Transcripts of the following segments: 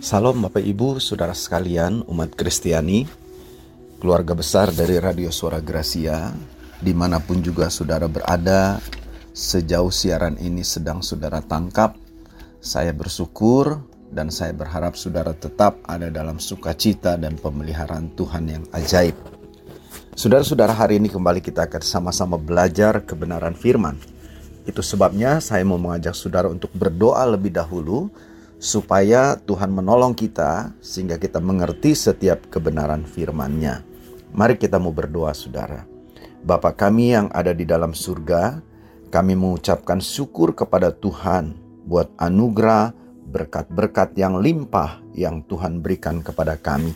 Salam Bapak Ibu, Saudara sekalian, umat Kristiani, keluarga besar dari Radio Suara Gracia, di mana pun juga saudara berada, sejauh siaran ini sedang saudara tangkap, saya bersyukur dan saya berharap saudara tetap ada dalam sukacita dan pemeliharaan Tuhan yang ajaib. Saudara-saudara hari ini kembali kita akan sama-sama belajar kebenaran firman. Itu sebabnya saya mau mengajak saudara untuk berdoa lebih dahulu, supaya Tuhan menolong kita sehingga kita mengerti setiap kebenaran firman-Nya. Mari kita mau berdoa saudara. Bapa kami yang ada di dalam surga, kami mengucapkan syukur kepada Tuhan buat anugerah berkat-berkat yang limpah yang Tuhan berikan kepada kami.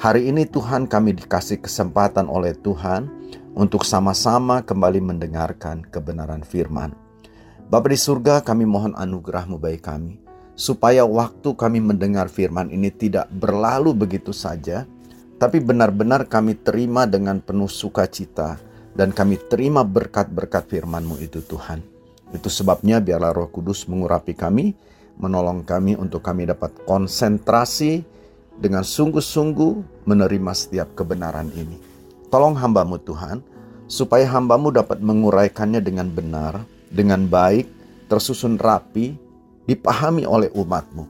Hari ini Tuhan kami dikasih kesempatan oleh Tuhan untuk sama-sama kembali mendengarkan kebenaran firman. Bapa di surga kami mohon anugerahmu bagi kami supaya waktu kami mendengar firman ini tidak berlalu begitu saja, tapi benar-benar kami terima dengan penuh sukacita dan kami terima berkat-berkat firman-Mu itu Tuhan. Itu sebabnya biarlah Roh Kudus mengurapi kami, menolong kami untuk kami dapat konsentrasi dengan sungguh-sungguh menerima setiap kebenaran ini. Tolong hambamu Tuhan, supaya hambamu dapat menguraikannya dengan benar, dengan baik, tersusun rapi, dipahami oleh umatmu.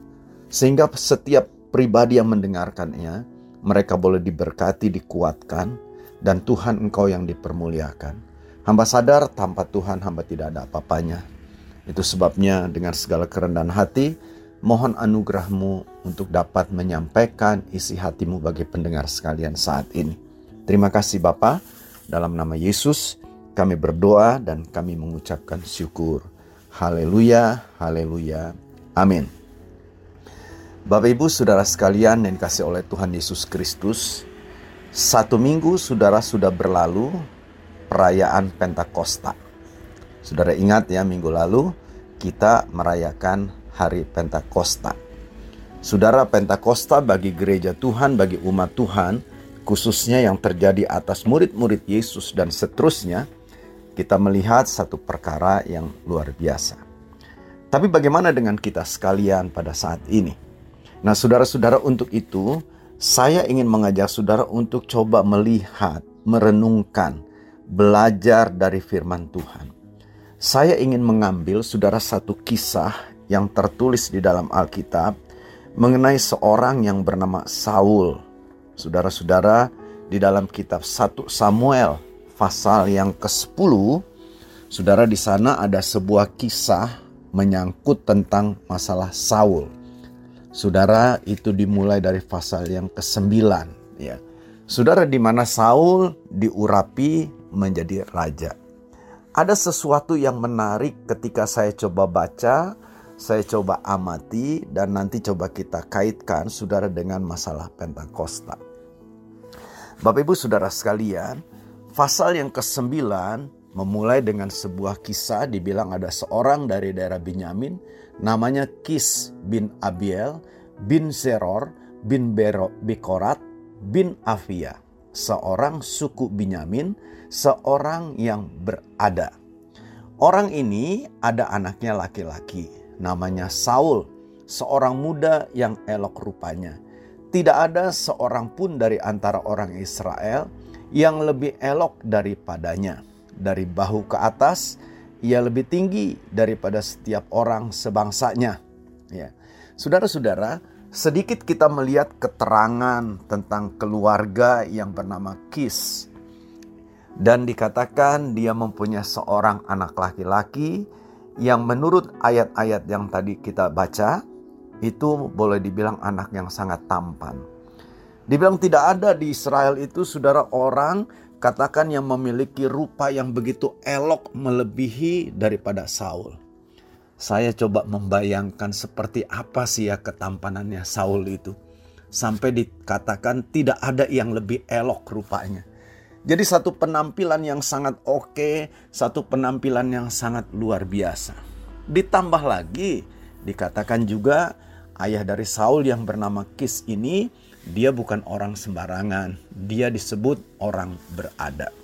Sehingga setiap pribadi yang mendengarkannya, mereka boleh diberkati, dikuatkan, dan Tuhan engkau yang dipermuliakan. Hamba sadar tanpa Tuhan hamba tidak ada apa-apanya. Itu sebabnya dengan segala kerendahan hati, mohon anugerahmu untuk dapat menyampaikan isi hatimu bagi pendengar sekalian saat ini. Terima kasih Bapa, dalam nama Yesus kami berdoa dan kami mengucapkan syukur. Haleluya, haleluya, amin. Bapak Ibu, saudara sekalian yang dikasih oleh Tuhan Yesus Kristus, satu minggu saudara sudah berlalu perayaan Pentakosta. Saudara ingat ya minggu lalu kita merayakan hari Pentakosta. Saudara Pentakosta bagi gereja Tuhan, bagi umat Tuhan, khususnya yang terjadi atas murid-murid Yesus dan seterusnya, kita melihat satu perkara yang luar biasa. Tapi bagaimana dengan kita sekalian pada saat ini? Nah, saudara-saudara, untuk itu saya ingin mengajak saudara untuk coba melihat, merenungkan, belajar dari firman Tuhan. Saya ingin mengambil saudara satu kisah yang tertulis di dalam Alkitab mengenai seorang yang bernama Saul. Saudara-saudara, di dalam kitab 1 Samuel pasal yang ke-10, Saudara di sana ada sebuah kisah menyangkut tentang masalah Saul. Saudara itu dimulai dari pasal yang ke-9 ya. Saudara di mana Saul diurapi menjadi raja. Ada sesuatu yang menarik ketika saya coba baca, saya coba amati dan nanti coba kita kaitkan saudara dengan masalah Pentakosta. Bapak Ibu Saudara sekalian, Pasal yang ke-9 memulai dengan sebuah kisah dibilang ada seorang dari daerah Binyamin namanya Kis bin Abiel bin Zeror bin Bero, Bikorat bin Afia. Seorang suku Binyamin, seorang yang berada. Orang ini ada anaknya laki-laki namanya Saul, seorang muda yang elok rupanya. Tidak ada seorang pun dari antara orang Israel yang lebih elok daripadanya. Dari bahu ke atas, ia lebih tinggi daripada setiap orang sebangsanya. Ya. Saudara-saudara, sedikit kita melihat keterangan tentang keluarga yang bernama Kis. Dan dikatakan dia mempunyai seorang anak laki-laki yang menurut ayat-ayat yang tadi kita baca, itu boleh dibilang anak yang sangat tampan Dibilang tidak ada di Israel itu saudara orang katakan yang memiliki rupa yang begitu elok melebihi daripada Saul. Saya coba membayangkan seperti apa sih ya ketampanannya Saul itu. Sampai dikatakan tidak ada yang lebih elok rupanya. Jadi satu penampilan yang sangat oke, satu penampilan yang sangat luar biasa. Ditambah lagi dikatakan juga ayah dari Saul yang bernama Kis ini dia bukan orang sembarangan, dia disebut orang berada.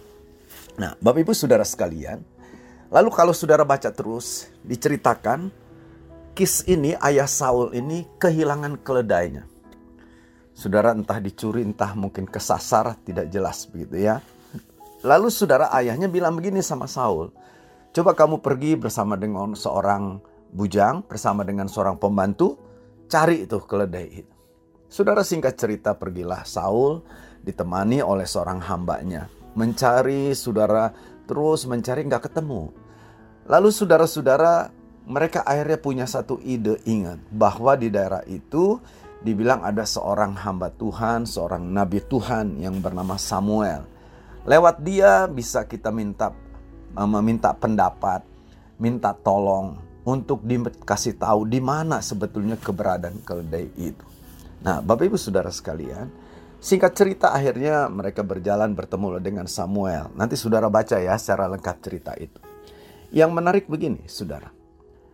Nah, Bapak Ibu Saudara sekalian, lalu kalau saudara baca terus diceritakan Kis ini, ayah Saul ini kehilangan keledainya. Saudara entah dicuri, entah mungkin kesasar, tidak jelas begitu ya. Lalu saudara ayahnya bilang begini sama Saul, coba kamu pergi bersama dengan seorang bujang, bersama dengan seorang pembantu, cari itu keledai itu. Saudara singkat cerita pergilah Saul ditemani oleh seorang hambanya. Mencari saudara terus mencari nggak ketemu. Lalu saudara-saudara mereka akhirnya punya satu ide ingat bahwa di daerah itu dibilang ada seorang hamba Tuhan, seorang nabi Tuhan yang bernama Samuel. Lewat dia bisa kita minta eh, meminta pendapat, minta tolong untuk dikasih tahu di mana sebetulnya keberadaan keledai itu. Nah, Bapak Ibu Saudara sekalian, singkat cerita akhirnya mereka berjalan bertemu dengan Samuel. Nanti Saudara baca ya secara lengkap cerita itu. Yang menarik begini, Saudara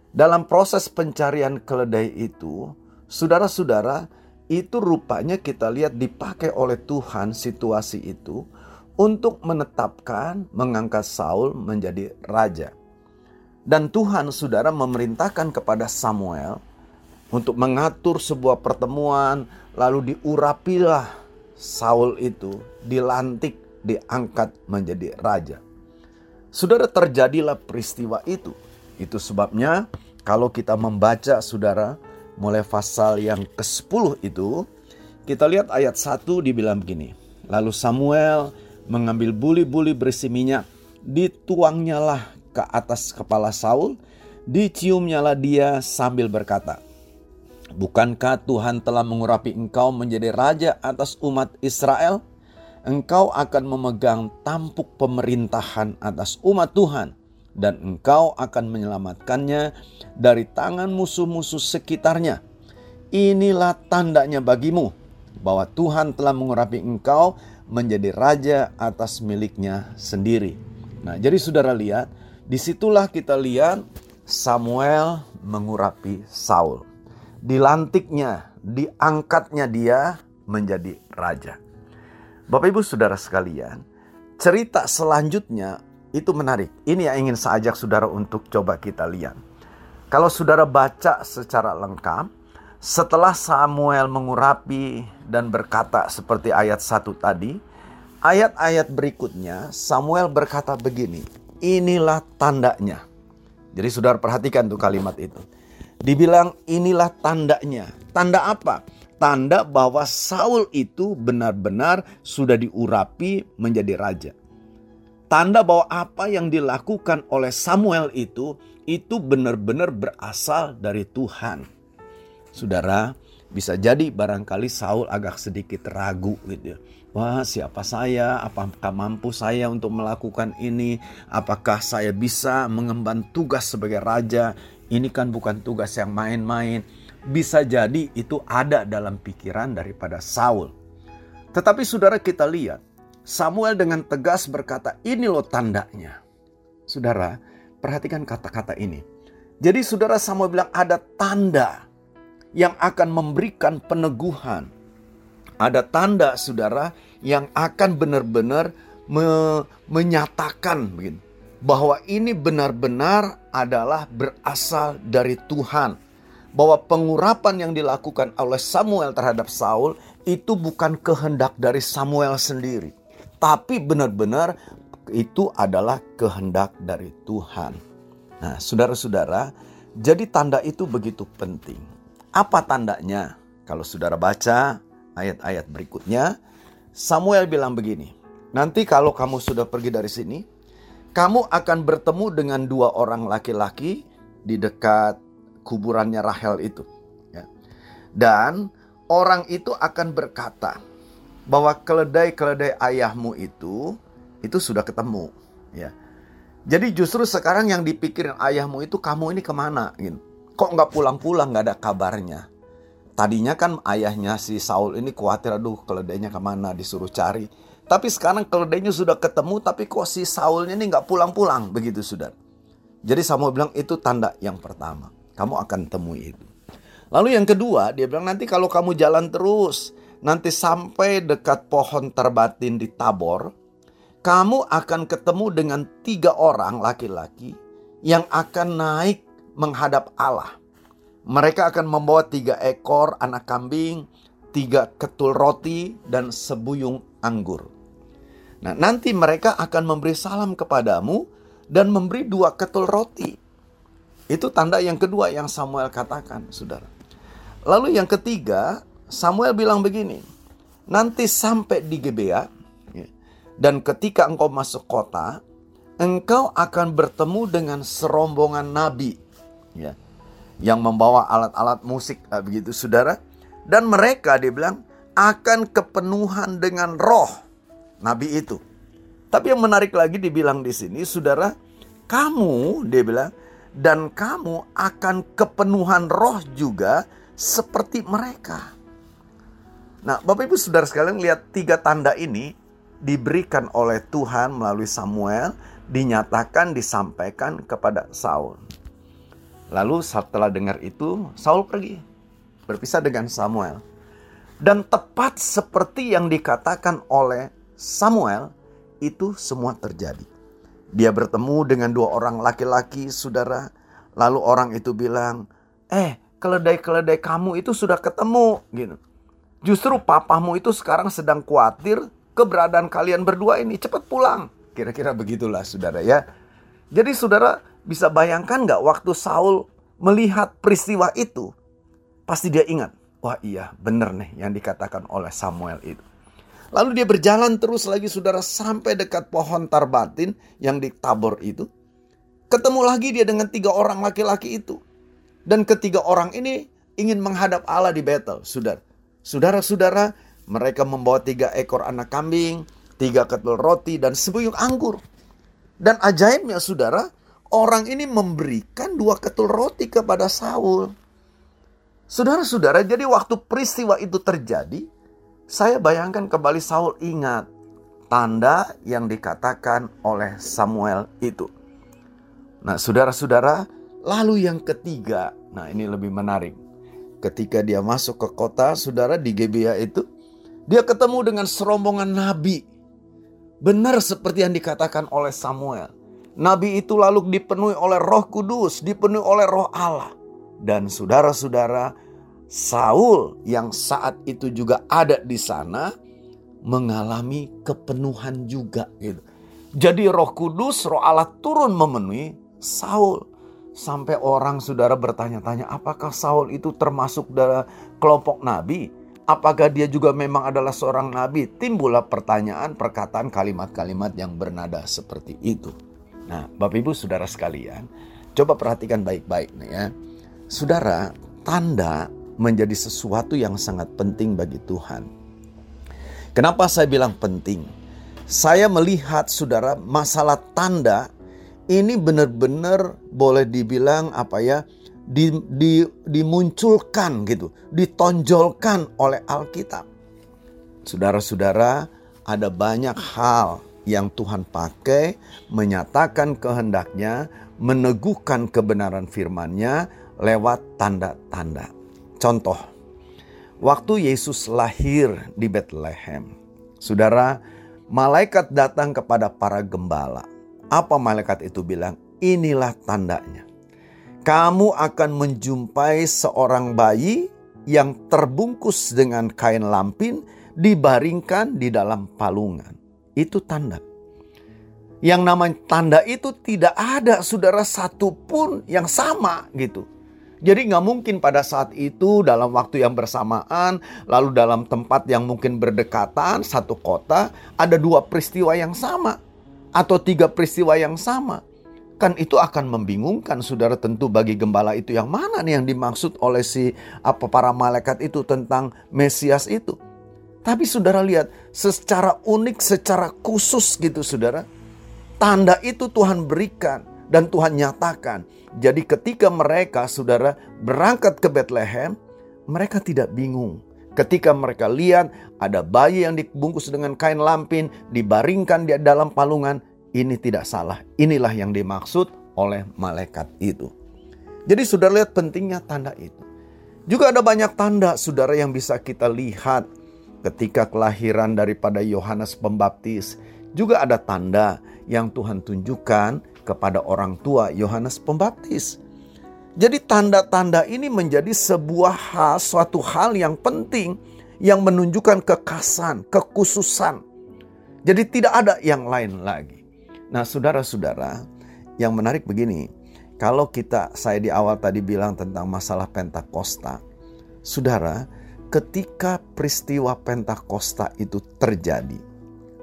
dalam proses pencarian keledai itu, saudara-saudara, itu rupanya kita lihat dipakai oleh Tuhan situasi itu untuk menetapkan mengangkat Saul menjadi raja. Dan Tuhan saudara memerintahkan kepada Samuel untuk mengatur sebuah pertemuan lalu diurapilah Saul itu dilantik diangkat menjadi raja. Saudara terjadilah peristiwa itu. Itu sebabnya kalau kita membaca saudara mulai pasal yang ke-10 itu kita lihat ayat 1 dibilang begini. Lalu Samuel mengambil buli-buli berisi minyak, dituangnyalah ke atas kepala Saul, diciumnyalah dia sambil berkata, Bukankah Tuhan telah mengurapi engkau menjadi raja atas umat Israel? Engkau akan memegang tampuk pemerintahan atas umat Tuhan dan engkau akan menyelamatkannya dari tangan musuh-musuh sekitarnya. Inilah tandanya bagimu bahwa Tuhan telah mengurapi engkau menjadi raja atas miliknya sendiri. Nah, jadi saudara lihat, di situlah kita lihat Samuel mengurapi Saul. Dilantiknya, diangkatnya dia menjadi raja. Bapak ibu saudara sekalian, cerita selanjutnya itu menarik. Ini yang ingin saya ajak saudara untuk coba kita lihat. Kalau saudara baca secara lengkap, setelah Samuel mengurapi dan berkata seperti ayat satu tadi, ayat-ayat berikutnya Samuel berkata begini, inilah tandanya. Jadi saudara perhatikan tuh kalimat itu. Dibilang inilah tandanya. Tanda apa? Tanda bahwa Saul itu benar-benar sudah diurapi menjadi raja. Tanda bahwa apa yang dilakukan oleh Samuel itu itu benar-benar berasal dari Tuhan. Saudara, bisa jadi barangkali Saul agak sedikit ragu gitu. Wah, siapa saya? Apakah mampu saya untuk melakukan ini? Apakah saya bisa mengemban tugas sebagai raja? Ini kan bukan tugas yang main-main. Bisa jadi itu ada dalam pikiran daripada Saul. Tetapi saudara kita lihat Samuel dengan tegas berkata, ini loh tandanya. Saudara, perhatikan kata-kata ini. Jadi saudara Samuel bilang ada tanda yang akan memberikan peneguhan. Ada tanda saudara yang akan benar-benar me menyatakan begini, bahwa ini benar-benar adalah berasal dari Tuhan. Bahwa pengurapan yang dilakukan oleh Samuel terhadap Saul itu bukan kehendak dari Samuel sendiri tapi benar-benar itu adalah kehendak dari Tuhan. Nah, saudara-saudara, jadi tanda itu begitu penting. Apa tandanya? Kalau saudara baca ayat-ayat berikutnya, Samuel bilang begini, nanti kalau kamu sudah pergi dari sini, kamu akan bertemu dengan dua orang laki-laki di dekat kuburannya Rahel itu. Ya. Dan orang itu akan berkata, bahwa keledai-keledai ayahmu itu itu sudah ketemu ya. Jadi justru sekarang yang dipikirin ayahmu itu kamu ini ke mana? Gitu. Kok nggak pulang-pulang? Nggak ada kabarnya. Tadinya kan ayahnya si Saul ini khawatir aduh keledainya ke mana? Disuruh cari tapi sekarang keledainya sudah ketemu tapi kok si Saulnya ini nggak pulang-pulang begitu sudah jadi Samuel bilang itu tanda yang pertama kamu akan temui itu lalu yang kedua dia bilang nanti kalau kamu jalan terus nanti sampai dekat pohon terbatin di Tabor, kamu akan ketemu dengan tiga orang laki-laki yang akan naik menghadap Allah. Mereka akan membawa tiga ekor anak kambing, tiga ketul roti, dan sebuyung anggur. Nah, nanti mereka akan memberi salam kepadamu dan memberi dua ketul roti. Itu tanda yang kedua yang Samuel katakan, saudara. Lalu yang ketiga, Samuel bilang begini, nanti sampai di Gebea, ya, dan ketika engkau masuk kota, engkau akan bertemu dengan serombongan nabi, ya, yang membawa alat-alat musik nah, begitu saudara dan mereka dia bilang akan kepenuhan dengan roh nabi itu. Tapi yang menarik lagi dibilang di sini saudara kamu dia bilang dan kamu akan kepenuhan roh juga seperti mereka. Nah Bapak Ibu Saudara sekalian lihat tiga tanda ini diberikan oleh Tuhan melalui Samuel dinyatakan disampaikan kepada Saul. Lalu setelah dengar itu, Saul pergi, berpisah dengan Samuel. Dan tepat seperti yang dikatakan oleh Samuel, itu semua terjadi. Dia bertemu dengan dua orang laki-laki, saudara. Lalu orang itu bilang, eh keledai-keledai kamu itu sudah ketemu. gitu. Justru papamu itu sekarang sedang khawatir keberadaan kalian berdua ini. Cepat pulang. Kira-kira begitulah saudara ya. Jadi saudara bisa bayangkan nggak waktu Saul melihat peristiwa itu, pasti dia ingat, wah iya bener nih yang dikatakan oleh Samuel itu. Lalu dia berjalan terus lagi saudara sampai dekat pohon tarbatin yang ditabor itu. Ketemu lagi dia dengan tiga orang laki-laki itu. Dan ketiga orang ini ingin menghadap Allah di Betel, saudara. Saudara-saudara, mereka membawa tiga ekor anak kambing, tiga ketul roti, dan sebuyung anggur. Dan ajaibnya saudara, orang ini memberikan dua ketul roti kepada Saul. Saudara-saudara, jadi waktu peristiwa itu terjadi, saya bayangkan kembali Saul ingat tanda yang dikatakan oleh Samuel itu. Nah, saudara-saudara, lalu yang ketiga, nah ini lebih menarik. Ketika dia masuk ke kota, saudara di Gebea itu, dia ketemu dengan serombongan nabi. Benar seperti yang dikatakan oleh Samuel. Nabi itu lalu dipenuhi oleh roh kudus, dipenuhi oleh roh Allah. Dan saudara-saudara, Saul yang saat itu juga ada di sana, mengalami kepenuhan juga gitu. Jadi roh kudus, roh Allah turun memenuhi Saul. Sampai orang saudara bertanya-tanya apakah Saul itu termasuk dalam kelompok nabi? Apakah dia juga memang adalah seorang nabi? Timbullah pertanyaan, perkataan, kalimat-kalimat yang bernada seperti itu. Nah, Bapak Ibu Saudara sekalian, coba perhatikan baik-baik nih ya. Saudara, tanda menjadi sesuatu yang sangat penting bagi Tuhan. Kenapa saya bilang penting? Saya melihat saudara masalah tanda ini benar-benar boleh dibilang apa ya di, di, dimunculkan gitu, ditonjolkan oleh Alkitab. Saudara-saudara, ada banyak hal yang Tuhan pakai menyatakan kehendaknya, meneguhkan kebenaran firman-Nya lewat tanda-tanda. Contoh, waktu Yesus lahir di Bethlehem, saudara, malaikat datang kepada para gembala. Apa malaikat itu bilang? Inilah tandanya. Kamu akan menjumpai seorang bayi yang terbungkus dengan kain lampin dibaringkan di dalam palungan. Itu tanda. Yang namanya tanda itu tidak ada saudara satupun yang sama gitu. Jadi nggak mungkin pada saat itu dalam waktu yang bersamaan, lalu dalam tempat yang mungkin berdekatan, satu kota, ada dua peristiwa yang sama. Atau tiga peristiwa yang sama. Kan itu akan membingungkan saudara tentu bagi gembala itu yang mana nih yang dimaksud oleh si apa para malaikat itu tentang Mesias itu. Tapi saudara lihat, secara unik, secara khusus gitu saudara. Tanda itu Tuhan berikan dan Tuhan nyatakan. Jadi ketika mereka saudara berangkat ke Bethlehem, mereka tidak bingung. Ketika mereka lihat ada bayi yang dibungkus dengan kain lampin, dibaringkan di dalam palungan, ini tidak salah. Inilah yang dimaksud oleh malaikat itu. Jadi saudara lihat pentingnya tanda itu. Juga ada banyak tanda saudara yang bisa kita lihat ketika kelahiran daripada Yohanes Pembaptis, juga ada tanda yang Tuhan tunjukkan kepada orang tua Yohanes Pembaptis. Jadi tanda-tanda ini menjadi sebuah hal, suatu hal yang penting yang menunjukkan kekasan, kekhususan. Jadi tidak ada yang lain lagi. Nah, saudara-saudara, yang menarik begini, kalau kita saya di awal tadi bilang tentang masalah Pentakosta, saudara, ketika peristiwa Pentakosta itu terjadi,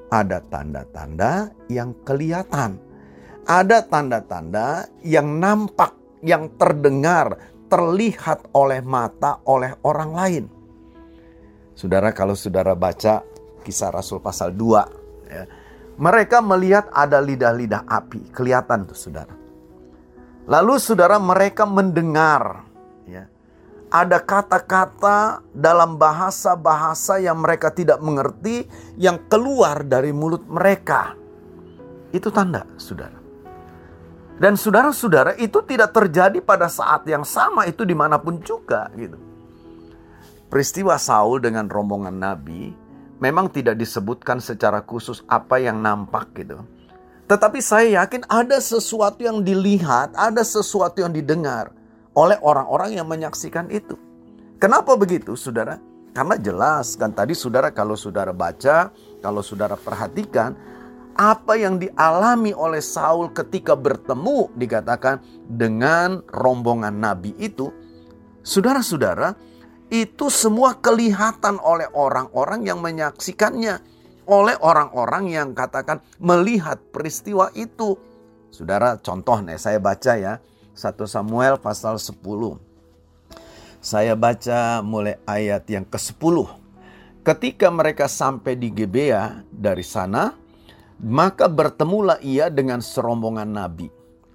ada tanda-tanda yang kelihatan. Ada tanda-tanda yang nampak, yang terdengar, terlihat oleh mata oleh orang lain. Saudara kalau saudara baca kisah Rasul pasal 2 ya, mereka melihat ada lidah-lidah api, kelihatan tuh saudara. Lalu saudara mereka mendengar ya, ada kata-kata dalam bahasa-bahasa yang mereka tidak mengerti yang keluar dari mulut mereka. Itu tanda, saudara. Dan saudara-saudara itu tidak terjadi pada saat yang sama itu di mana pun juga gitu. Peristiwa Saul dengan rombongan Nabi memang tidak disebutkan secara khusus apa yang nampak gitu. Tetapi saya yakin ada sesuatu yang dilihat, ada sesuatu yang didengar oleh orang-orang yang menyaksikan itu. Kenapa begitu, saudara? Karena jelas kan tadi saudara kalau saudara baca, kalau saudara perhatikan apa yang dialami oleh Saul ketika bertemu dikatakan dengan rombongan nabi itu, saudara-saudara, itu semua kelihatan oleh orang-orang yang menyaksikannya, oleh orang-orang yang katakan melihat peristiwa itu. Saudara, contoh nih saya baca ya, 1 Samuel pasal 10. Saya baca mulai ayat yang ke-10. Ketika mereka sampai di Gebea dari sana, maka bertemulah ia dengan serombongan nabi.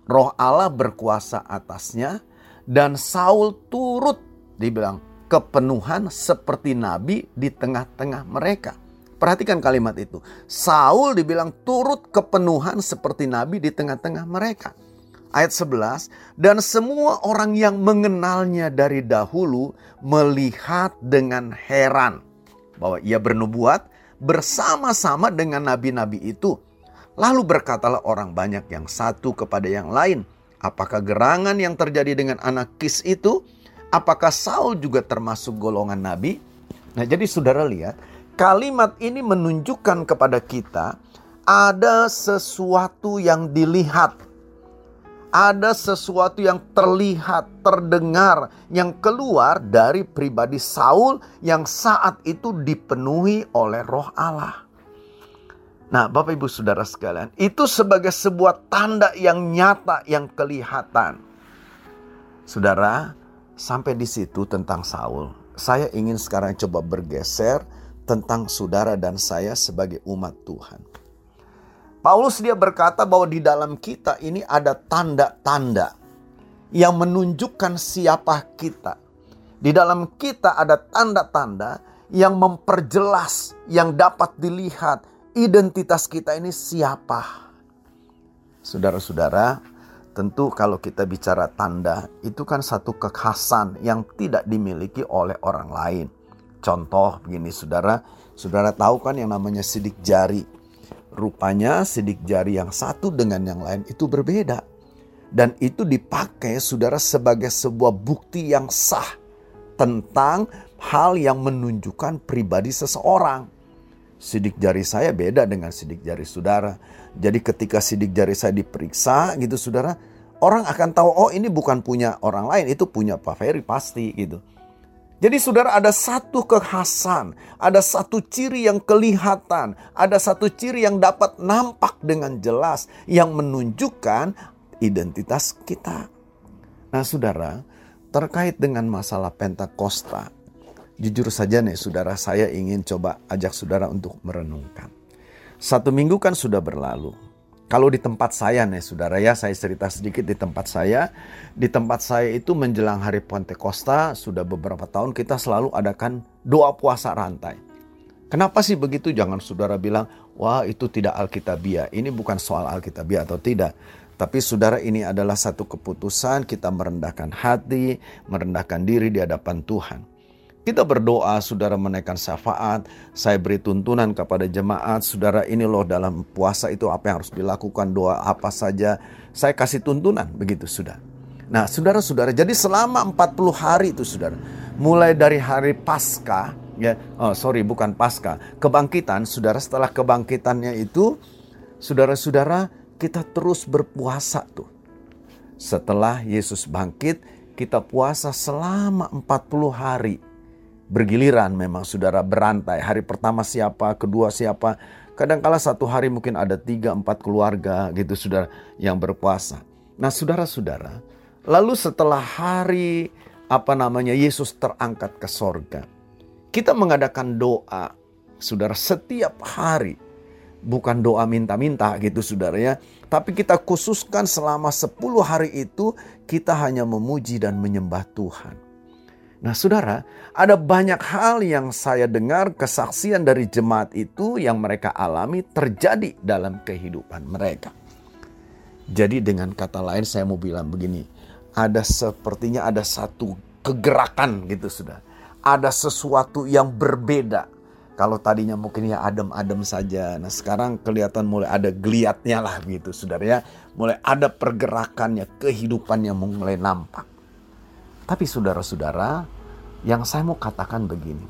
Roh Allah berkuasa atasnya dan Saul turut dibilang kepenuhan seperti nabi di tengah-tengah mereka. Perhatikan kalimat itu. Saul dibilang turut kepenuhan seperti nabi di tengah-tengah mereka ayat 11, dan semua orang yang mengenalnya dari dahulu melihat dengan heran bahwa ia bernubuat bersama-sama dengan nabi-nabi itu. Lalu berkatalah orang banyak yang satu kepada yang lain, apakah gerangan yang terjadi dengan anak Kis itu? Apakah Saul juga termasuk golongan nabi? Nah, jadi saudara lihat, kalimat ini menunjukkan kepada kita ada sesuatu yang dilihat ada sesuatu yang terlihat, terdengar, yang keluar dari pribadi Saul yang saat itu dipenuhi oleh roh Allah. Nah, Bapak Ibu Saudara sekalian, itu sebagai sebuah tanda yang nyata yang kelihatan. Saudara, sampai di situ tentang Saul. Saya ingin sekarang coba bergeser tentang saudara dan saya sebagai umat Tuhan. Paulus dia berkata bahwa di dalam kita ini ada tanda-tanda yang menunjukkan siapa kita. Di dalam kita ada tanda-tanda yang memperjelas, yang dapat dilihat identitas kita ini siapa. Saudara-saudara, tentu kalau kita bicara tanda, itu kan satu kekhasan yang tidak dimiliki oleh orang lain. Contoh begini saudara, saudara tahu kan yang namanya sidik jari Rupanya sidik jari yang satu dengan yang lain itu berbeda. Dan itu dipakai saudara sebagai sebuah bukti yang sah tentang hal yang menunjukkan pribadi seseorang. Sidik jari saya beda dengan sidik jari saudara. Jadi ketika sidik jari saya diperiksa gitu saudara, orang akan tahu oh ini bukan punya orang lain, itu punya Pak Ferry pasti gitu. Jadi saudara ada satu kekhasan, ada satu ciri yang kelihatan, ada satu ciri yang dapat nampak dengan jelas yang menunjukkan identitas kita. Nah saudara, terkait dengan masalah Pentakosta, jujur saja nih saudara saya ingin coba ajak saudara untuk merenungkan. Satu minggu kan sudah berlalu, kalau di tempat saya nih saudara ya, saya cerita sedikit di tempat saya. Di tempat saya itu menjelang hari Pentekosta, sudah beberapa tahun kita selalu adakan doa puasa rantai. Kenapa sih begitu? Jangan saudara bilang, wah itu tidak Alkitabiah. Ini bukan soal Alkitabiah atau tidak. Tapi saudara ini adalah satu keputusan kita merendahkan hati, merendahkan diri di hadapan Tuhan. Kita berdoa, saudara menaikkan syafaat. Saya beri tuntunan kepada jemaat, saudara ini loh dalam puasa itu apa yang harus dilakukan, doa apa saja. Saya kasih tuntunan, begitu sudah. Nah, saudara-saudara, jadi selama 40 hari itu saudara, mulai dari hari Pasca, ya, oh sorry bukan Pasca, kebangkitan, saudara setelah kebangkitannya itu, saudara-saudara kita terus berpuasa tuh. Setelah Yesus bangkit, kita puasa selama 40 hari. Bergiliran memang saudara berantai. Hari pertama siapa, kedua siapa. Kadangkala satu hari mungkin ada tiga, empat keluarga gitu saudara yang berpuasa. Nah saudara-saudara, lalu setelah hari apa namanya Yesus terangkat ke sorga. Kita mengadakan doa, saudara, setiap hari. Bukan doa minta-minta gitu saudara ya. Tapi kita khususkan selama 10 hari itu kita hanya memuji dan menyembah Tuhan. Nah saudara, ada banyak hal yang saya dengar kesaksian dari jemaat itu yang mereka alami terjadi dalam kehidupan mereka. Jadi dengan kata lain saya mau bilang begini, ada sepertinya ada satu kegerakan gitu sudah. Ada sesuatu yang berbeda. Kalau tadinya mungkin ya adem-adem saja. Nah sekarang kelihatan mulai ada geliatnya lah gitu saudara ya. Mulai ada pergerakannya, kehidupannya mulai nampak. Tapi saudara-saudara, yang saya mau katakan begini.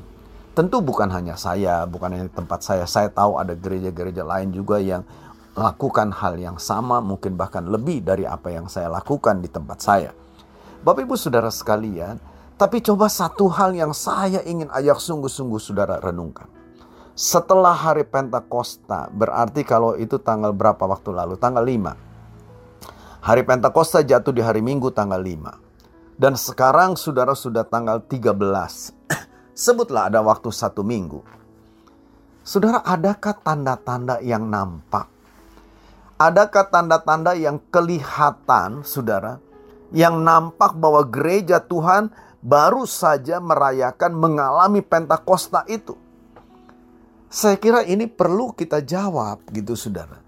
Tentu bukan hanya saya, bukan hanya tempat saya. Saya tahu ada gereja-gereja lain juga yang lakukan hal yang sama, mungkin bahkan lebih dari apa yang saya lakukan di tempat saya. Bapak Ibu Saudara sekalian, tapi coba satu hal yang saya ingin ajak sungguh-sungguh Saudara renungkan. Setelah hari Pentakosta, berarti kalau itu tanggal berapa waktu lalu? Tanggal 5. Hari Pentakosta jatuh di hari Minggu tanggal 5. Dan sekarang saudara sudah tanggal 13. Sebutlah ada waktu satu minggu. Saudara, adakah tanda-tanda yang nampak? Adakah tanda-tanda yang kelihatan, saudara, yang nampak bahwa gereja Tuhan baru saja merayakan mengalami Pentakosta itu. Saya kira ini perlu kita jawab gitu saudara.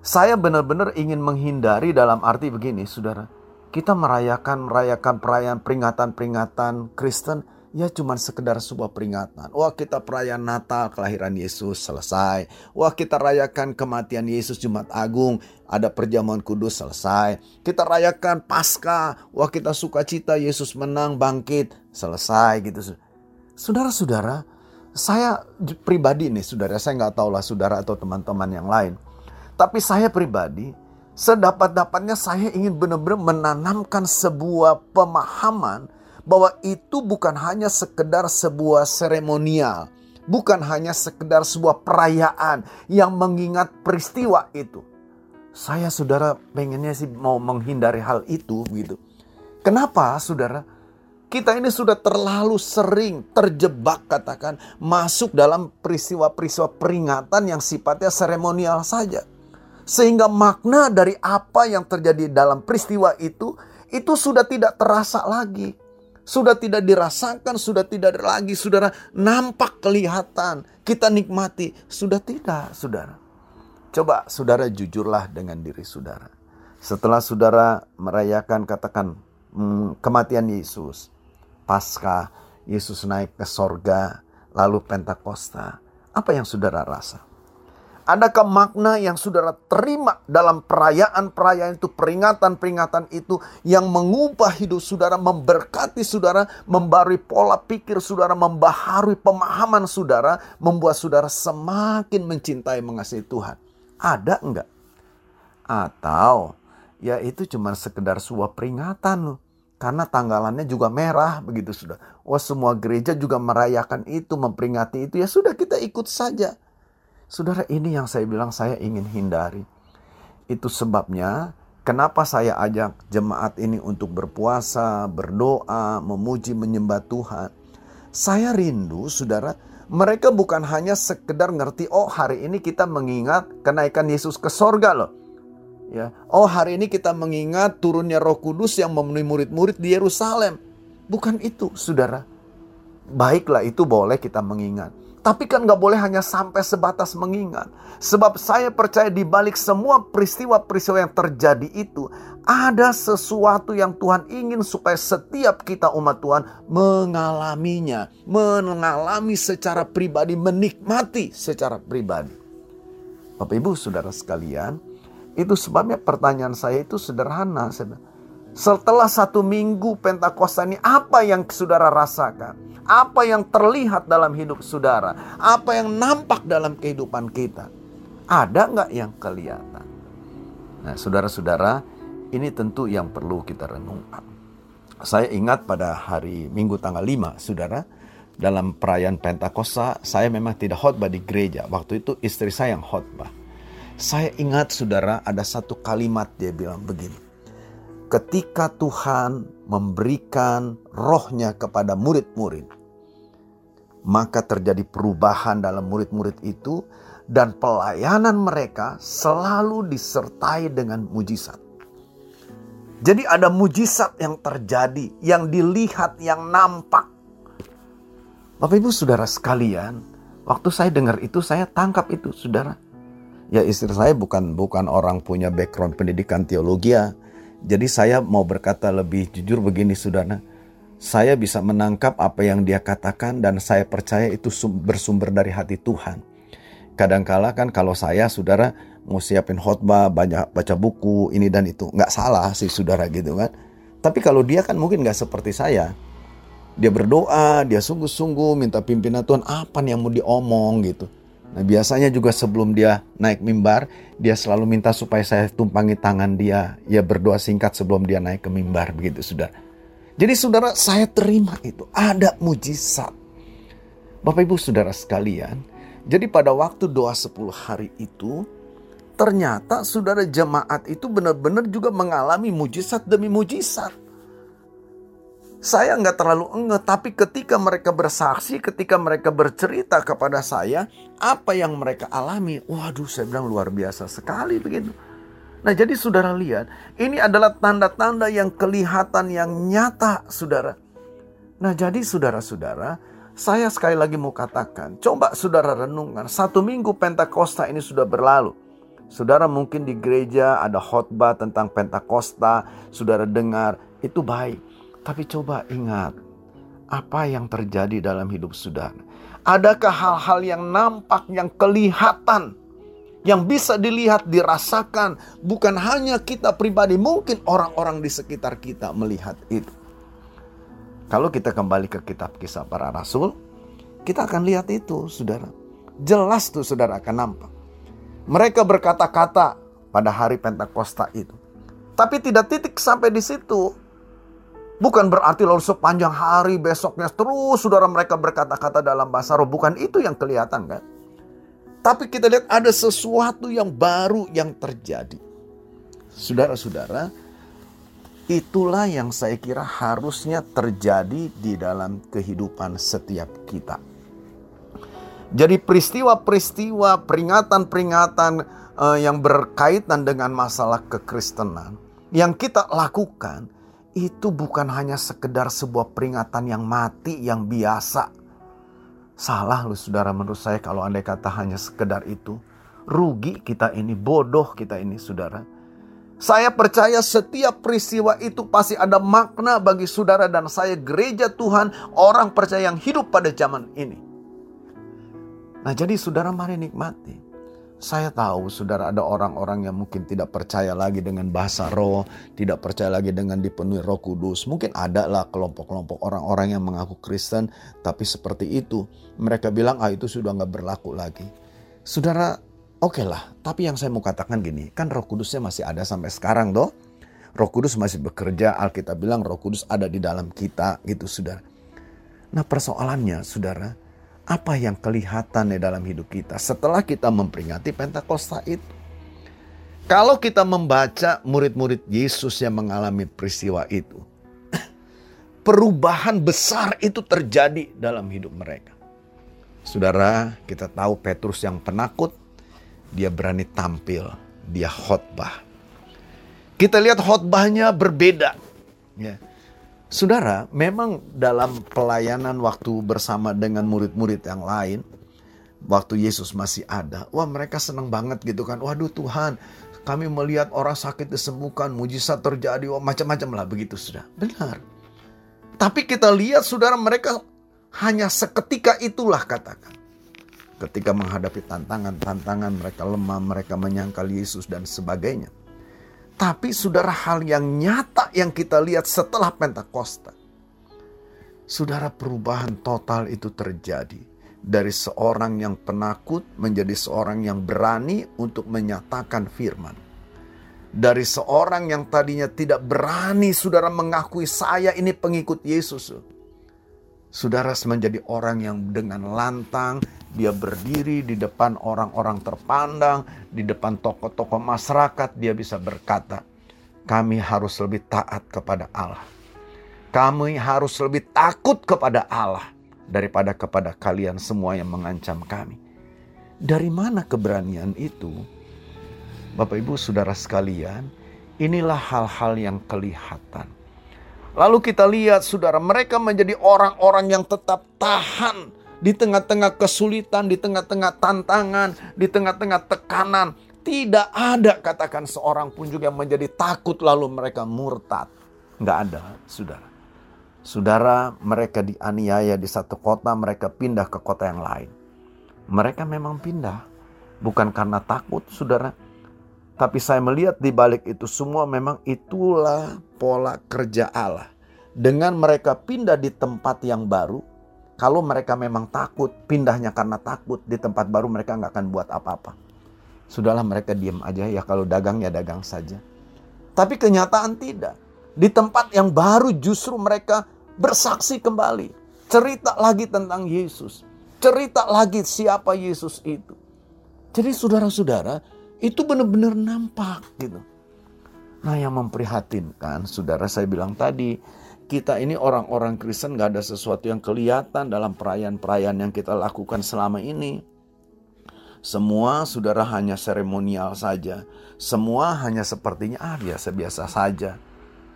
Saya benar-benar ingin menghindari dalam arti begini saudara. Kita merayakan merayakan perayaan peringatan-peringatan Kristen ya cuma sekedar sebuah peringatan. Wah kita perayaan Natal kelahiran Yesus selesai. Wah kita rayakan kematian Yesus Jumat Agung ada perjamuan kudus selesai. Kita rayakan Paskah. Wah kita sukacita Yesus menang bangkit selesai gitu. Saudara-saudara, saya pribadi nih saudara, saya nggak tahu lah saudara atau teman-teman yang lain. Tapi saya pribadi, sedapat-dapatnya saya ingin benar-benar menanamkan sebuah pemahaman bahwa itu bukan hanya sekedar sebuah seremonial, bukan hanya sekedar sebuah perayaan yang mengingat peristiwa itu. Saya saudara pengennya sih mau menghindari hal itu gitu. Kenapa saudara? Kita ini sudah terlalu sering terjebak katakan masuk dalam peristiwa-peristiwa peringatan yang sifatnya seremonial saja. Sehingga makna dari apa yang terjadi dalam peristiwa itu itu sudah tidak terasa lagi sudah tidak dirasakan, sudah tidak lagi saudara nampak kelihatan. Kita nikmati, sudah tidak saudara. Coba saudara jujurlah dengan diri saudara. Setelah saudara merayakan katakan hmm, kematian Yesus, pasca Yesus naik ke sorga, lalu Pentakosta. Apa yang saudara rasa? Adakah makna yang saudara terima dalam perayaan-perayaan itu, peringatan-peringatan itu yang mengubah hidup saudara, memberkati saudara, membarui pola pikir saudara, membaharui pemahaman saudara, membuat saudara semakin mencintai mengasihi Tuhan? Ada enggak? Atau ya itu cuma sekedar sebuah peringatan loh. Karena tanggalannya juga merah begitu sudah. Wah semua gereja juga merayakan itu, memperingati itu. Ya sudah kita ikut saja. Saudara, ini yang saya bilang saya ingin hindari. Itu sebabnya kenapa saya ajak jemaat ini untuk berpuasa, berdoa, memuji, menyembah Tuhan. Saya rindu, saudara, mereka bukan hanya sekedar ngerti, oh hari ini kita mengingat kenaikan Yesus ke sorga loh. Ya, oh hari ini kita mengingat turunnya Roh Kudus yang memenuhi murid-murid di Yerusalem. Bukan itu, saudara. Baiklah itu boleh kita mengingat. Tapi kan gak boleh hanya sampai sebatas mengingat. Sebab saya percaya di balik semua peristiwa-peristiwa yang terjadi itu, ada sesuatu yang Tuhan ingin supaya setiap kita umat Tuhan mengalaminya. Mengalami secara pribadi, menikmati secara pribadi. Bapak Ibu, Saudara sekalian, itu sebabnya pertanyaan saya itu sederhana. Setelah satu minggu Pentakosta ini, apa yang saudara rasakan? Apa yang terlihat dalam hidup saudara? Apa yang nampak dalam kehidupan kita? Ada nggak yang kelihatan? Nah, saudara-saudara, ini tentu yang perlu kita renungkan. Saya ingat pada hari Minggu tanggal 5, saudara, dalam perayaan Pentakosta, saya memang tidak khotbah di gereja. Waktu itu istri saya yang khotbah. Saya ingat saudara ada satu kalimat dia bilang begini ketika Tuhan memberikan rohnya kepada murid-murid, maka terjadi perubahan dalam murid-murid itu dan pelayanan mereka selalu disertai dengan mujizat. Jadi ada mujizat yang terjadi, yang dilihat, yang nampak. Bapak Ibu Saudara sekalian, waktu saya dengar itu saya tangkap itu Saudara. Ya istri saya bukan bukan orang punya background pendidikan teologi ya, jadi saya mau berkata lebih jujur begini saudara. Saya bisa menangkap apa yang dia katakan dan saya percaya itu bersumber dari hati Tuhan. Kadangkala kan kalau saya saudara mau siapin khotbah, banyak baca buku, ini dan itu. Nggak salah sih saudara gitu kan. Tapi kalau dia kan mungkin nggak seperti saya. Dia berdoa, dia sungguh-sungguh minta pimpinan Tuhan apa nih yang mau diomong gitu. Nah biasanya juga sebelum dia naik mimbar, dia selalu minta supaya saya tumpangi tangan dia. Ya berdoa singkat sebelum dia naik ke mimbar begitu saudara. Jadi saudara saya terima itu. Ada mujizat. Bapak ibu saudara sekalian. Jadi pada waktu doa 10 hari itu. Ternyata saudara jemaat itu benar-benar juga mengalami mujizat demi mujizat saya nggak terlalu enggak, tapi ketika mereka bersaksi, ketika mereka bercerita kepada saya, apa yang mereka alami, waduh saya bilang luar biasa sekali begitu. Nah jadi saudara lihat, ini adalah tanda-tanda yang kelihatan yang nyata saudara. Nah jadi saudara-saudara, saya sekali lagi mau katakan, coba saudara renungkan, satu minggu Pentakosta ini sudah berlalu. Saudara mungkin di gereja ada khotbah tentang Pentakosta, saudara dengar, itu baik. Tapi coba ingat, apa yang terjadi dalam hidup saudara? Adakah hal-hal yang nampak, yang kelihatan, yang bisa dilihat, dirasakan, bukan hanya kita pribadi, mungkin orang-orang di sekitar kita melihat itu. Kalau kita kembali ke kitab kisah para rasul, kita akan lihat itu, saudara. Jelas tuh saudara akan nampak. Mereka berkata-kata pada hari Pentakosta itu. Tapi tidak titik sampai di situ. Bukan berarti lalu sepanjang hari besoknya terus saudara mereka berkata-kata dalam bahasa roh. Bukan itu yang kelihatan kan. Tapi kita lihat ada sesuatu yang baru yang terjadi. Saudara-saudara, itulah yang saya kira harusnya terjadi di dalam kehidupan setiap kita. Jadi peristiwa-peristiwa, peringatan-peringatan uh, yang berkaitan dengan masalah kekristenan yang kita lakukan itu bukan hanya sekedar sebuah peringatan yang mati yang biasa. Salah lu saudara menurut saya kalau andai kata hanya sekedar itu. Rugi kita ini, bodoh kita ini saudara. Saya percaya setiap peristiwa itu pasti ada makna bagi saudara dan saya gereja Tuhan, orang percaya yang hidup pada zaman ini. Nah jadi saudara mari nikmati. Saya tahu saudara ada orang-orang yang mungkin tidak percaya lagi dengan bahasa roh, tidak percaya lagi dengan dipenuhi roh kudus. Mungkin ada lah kelompok-kelompok orang-orang yang mengaku Kristen, tapi seperti itu. Mereka bilang, ah itu sudah nggak berlaku lagi. Saudara, oke okay lah. Tapi yang saya mau katakan gini, kan roh kudusnya masih ada sampai sekarang doh. Roh kudus masih bekerja, Alkitab bilang roh kudus ada di dalam kita gitu saudara. Nah persoalannya saudara, apa yang kelihatan di dalam hidup kita setelah kita memperingati Pentakosta itu. Kalau kita membaca murid-murid Yesus yang mengalami peristiwa itu, perubahan besar itu terjadi dalam hidup mereka. Saudara, kita tahu Petrus yang penakut, dia berani tampil, dia khotbah. Kita lihat khotbahnya berbeda. Ya. Saudara, memang dalam pelayanan waktu bersama dengan murid-murid yang lain, waktu Yesus masih ada, wah mereka senang banget gitu kan. Waduh Tuhan, kami melihat orang sakit disembuhkan, mujizat terjadi, wah macam-macam lah begitu sudah. Benar. Tapi kita lihat saudara mereka hanya seketika itulah katakan. Ketika menghadapi tantangan-tantangan mereka lemah, mereka menyangkal Yesus dan sebagainya. Tapi saudara hal yang nyata yang kita lihat setelah Pentakosta. Saudara perubahan total itu terjadi. Dari seorang yang penakut menjadi seorang yang berani untuk menyatakan firman. Dari seorang yang tadinya tidak berani saudara mengakui saya ini pengikut Yesus. Saudara menjadi orang yang dengan lantang, dia berdiri di depan orang-orang terpandang, di depan tokoh-tokoh masyarakat, dia bisa berkata, kami harus lebih taat kepada Allah. Kami harus lebih takut kepada Allah daripada kepada kalian semua yang mengancam kami. Dari mana keberanian itu? Bapak Ibu Saudara sekalian, inilah hal-hal yang kelihatan Lalu kita lihat saudara, mereka menjadi orang-orang yang tetap tahan di tengah-tengah kesulitan, di tengah-tengah tantangan, di tengah-tengah tekanan. Tidak ada katakan seorang pun juga yang menjadi takut lalu mereka murtad. Nggak ada, saudara. Saudara, mereka dianiaya di satu kota, mereka pindah ke kota yang lain. Mereka memang pindah, bukan karena takut, saudara, tapi saya melihat di balik itu semua memang itulah pola kerja Allah. Dengan mereka pindah di tempat yang baru, kalau mereka memang takut, pindahnya karena takut di tempat baru mereka nggak akan buat apa-apa. Sudahlah mereka diam aja ya kalau dagang ya dagang saja. Tapi kenyataan tidak. Di tempat yang baru justru mereka bersaksi kembali. Cerita lagi tentang Yesus. Cerita lagi siapa Yesus itu. Jadi saudara-saudara, itu benar-benar nampak gitu. Nah yang memprihatinkan, saudara saya bilang tadi, kita ini orang-orang Kristen gak ada sesuatu yang kelihatan dalam perayaan-perayaan yang kita lakukan selama ini. Semua saudara hanya seremonial saja. Semua hanya sepertinya ah biasa-biasa saja.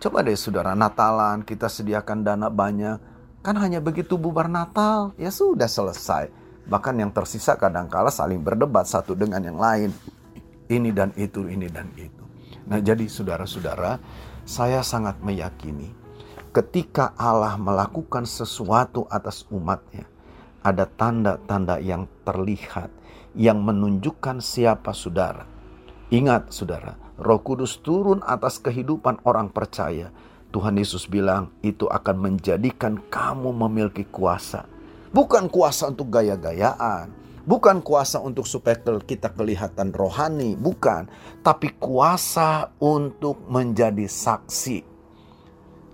Coba deh saudara Natalan kita sediakan dana banyak. Kan hanya begitu bubar Natal ya sudah selesai. Bahkan yang tersisa kadang-kala saling berdebat satu dengan yang lain ini dan itu, ini dan itu. Nah, jadi saudara-saudara, saya sangat meyakini ketika Allah melakukan sesuatu atas umatnya, ada tanda-tanda yang terlihat yang menunjukkan siapa saudara. Ingat saudara, roh kudus turun atas kehidupan orang percaya. Tuhan Yesus bilang itu akan menjadikan kamu memiliki kuasa. Bukan kuasa untuk gaya-gayaan, Bukan kuasa untuk supaya kita kelihatan rohani, bukan. Tapi kuasa untuk menjadi saksi.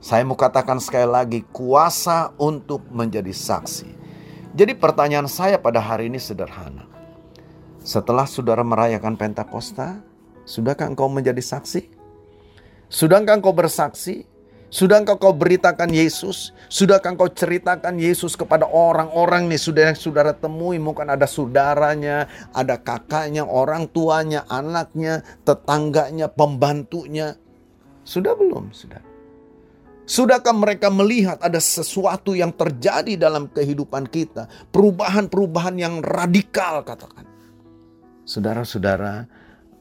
Saya mau katakan sekali lagi, kuasa untuk menjadi saksi. Jadi pertanyaan saya pada hari ini sederhana. Setelah saudara merayakan Pentakosta, sudahkah engkau menjadi saksi? Sudahkah engkau bersaksi? Sudahkah kau beritakan Yesus? Sudahkah kau ceritakan Yesus kepada orang-orang nih sudah yang saudara temui? Mungkin ada saudaranya, ada kakaknya, orang tuanya, anaknya, tetangganya, pembantunya. Sudah belum? Sudah. Sudahkah mereka melihat ada sesuatu yang terjadi dalam kehidupan kita? Perubahan-perubahan yang radikal katakan. Saudara-saudara,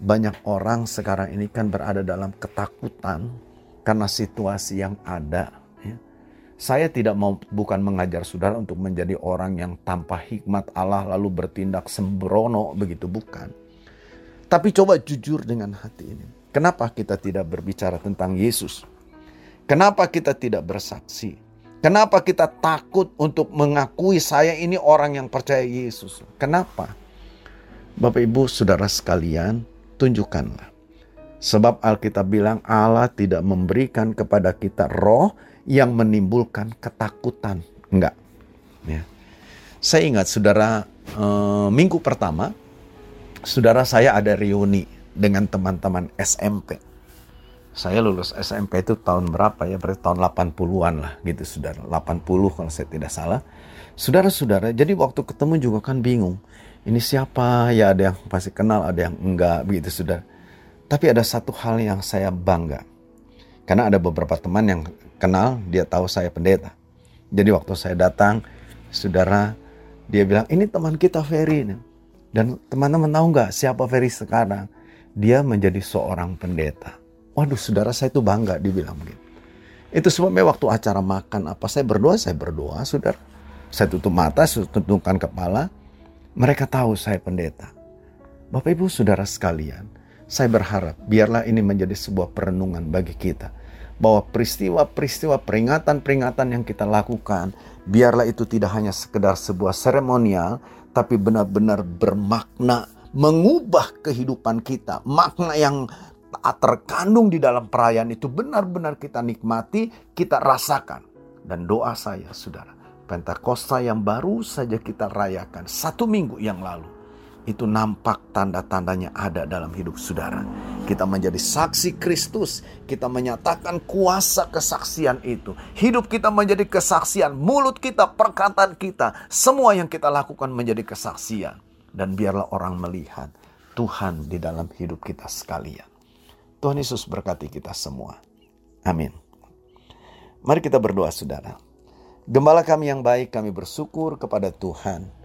banyak orang sekarang ini kan berada dalam ketakutan karena situasi yang ada. Ya. Saya tidak mau bukan mengajar saudara untuk menjadi orang yang tanpa hikmat Allah lalu bertindak sembrono begitu bukan. Tapi coba jujur dengan hati ini. Kenapa kita tidak berbicara tentang Yesus? Kenapa kita tidak bersaksi? Kenapa kita takut untuk mengakui saya ini orang yang percaya Yesus? Kenapa? Bapak Ibu Saudara sekalian, tunjukkanlah Sebab Alkitab bilang Allah tidak memberikan kepada kita roh yang menimbulkan ketakutan. Enggak. Ya. Saya ingat saudara eh, minggu pertama, saudara saya ada reuni dengan teman-teman SMP. Saya lulus SMP itu tahun berapa ya? Berarti tahun 80-an lah gitu saudara. 80 kalau saya tidak salah. Saudara-saudara, jadi waktu ketemu juga kan bingung. Ini siapa? Ya ada yang pasti kenal, ada yang enggak begitu saudara. Tapi ada satu hal yang saya bangga. Karena ada beberapa teman yang kenal, dia tahu saya pendeta. Jadi waktu saya datang, saudara, dia bilang, ini teman kita Ferry. Dan teman-teman tahu nggak siapa Ferry sekarang? Dia menjadi seorang pendeta. Waduh, saudara saya itu bangga, dibilang begitu. Itu sebabnya waktu acara makan apa, saya berdoa, saya berdoa, saudara. Saya tutup mata, saya tutupkan kepala. Mereka tahu saya pendeta. Bapak Ibu saudara sekalian, Saya berharap biarlah ini menjadi sebuah perenungan bagi kita. Bahwa peristiwa-peristiwa peringatan-peringatan yang kita lakukan, biarlah itu tidak hanya sekedar sebuah seremonial, tapi benar-benar bermakna mengubah kehidupan kita. Makna yang terkandung di dalam perayaan itu benar-benar kita nikmati, kita rasakan. Dan doa saya, saudara, Pentakosta yang baru saja kita rayakan satu minggu yang lalu, itu nampak tanda-tandanya ada dalam hidup saudara. Kita menjadi saksi Kristus, kita menyatakan kuasa kesaksian itu. Hidup kita menjadi kesaksian, mulut kita, perkataan kita, semua yang kita lakukan menjadi kesaksian. Dan biarlah orang melihat Tuhan di dalam hidup kita sekalian. Tuhan Yesus berkati kita semua. Amin. Mari kita berdoa saudara. Gembala kami yang baik, kami bersyukur kepada Tuhan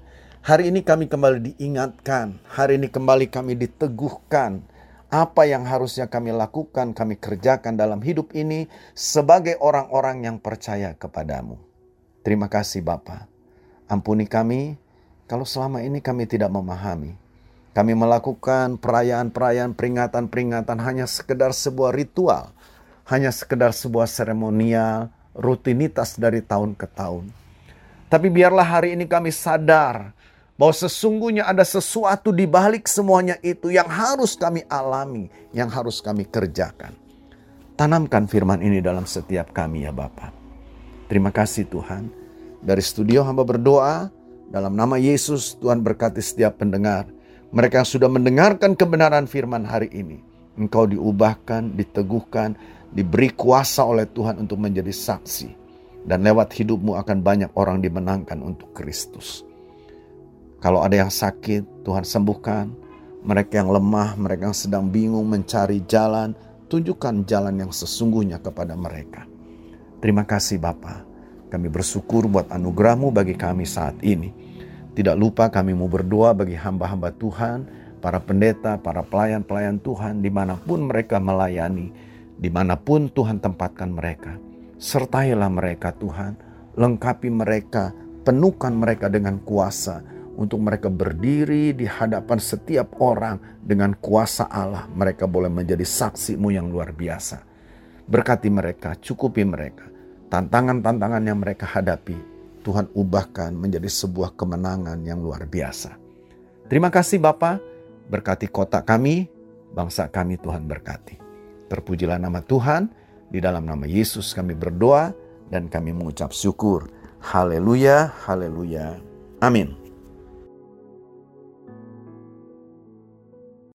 Hari ini kami kembali diingatkan, hari ini kembali kami diteguhkan. Apa yang harusnya kami lakukan, kami kerjakan dalam hidup ini sebagai orang-orang yang percaya kepadamu. Terima kasih Bapa. Ampuni kami kalau selama ini kami tidak memahami. Kami melakukan perayaan-perayaan, peringatan-peringatan hanya sekedar sebuah ritual, hanya sekedar sebuah seremonial, rutinitas dari tahun ke tahun. Tapi biarlah hari ini kami sadar bahwa sesungguhnya ada sesuatu di balik semuanya itu yang harus kami alami, yang harus kami kerjakan. Tanamkan firman ini dalam setiap kami ya Bapak. Terima kasih Tuhan. Dari studio hamba berdoa, dalam nama Yesus Tuhan berkati setiap pendengar. Mereka yang sudah mendengarkan kebenaran firman hari ini. Engkau diubahkan, diteguhkan, diberi kuasa oleh Tuhan untuk menjadi saksi. Dan lewat hidupmu akan banyak orang dimenangkan untuk Kristus. Kalau ada yang sakit, Tuhan sembuhkan. Mereka yang lemah, mereka yang sedang bingung mencari jalan, tunjukkan jalan yang sesungguhnya kepada mereka. Terima kasih Bapa. Kami bersyukur buat anugerahmu bagi kami saat ini. Tidak lupa kami mau berdoa bagi hamba-hamba Tuhan, para pendeta, para pelayan-pelayan Tuhan, di mana pun mereka melayani, di mana pun Tuhan tempatkan mereka. Sertailah mereka Tuhan, lengkapi mereka, penuhkan mereka dengan kuasa, untuk mereka berdiri di hadapan setiap orang dengan kuasa Allah. Mereka boleh menjadi saksimu yang luar biasa. Berkati mereka, cukupi mereka. Tantangan-tantangan yang mereka hadapi, Tuhan ubahkan menjadi sebuah kemenangan yang luar biasa. Terima kasih Bapa, berkati kota kami, bangsa kami Tuhan berkati. Terpujilah nama Tuhan, di dalam nama Yesus kami berdoa dan kami mengucap syukur. Haleluya, haleluya. Amin.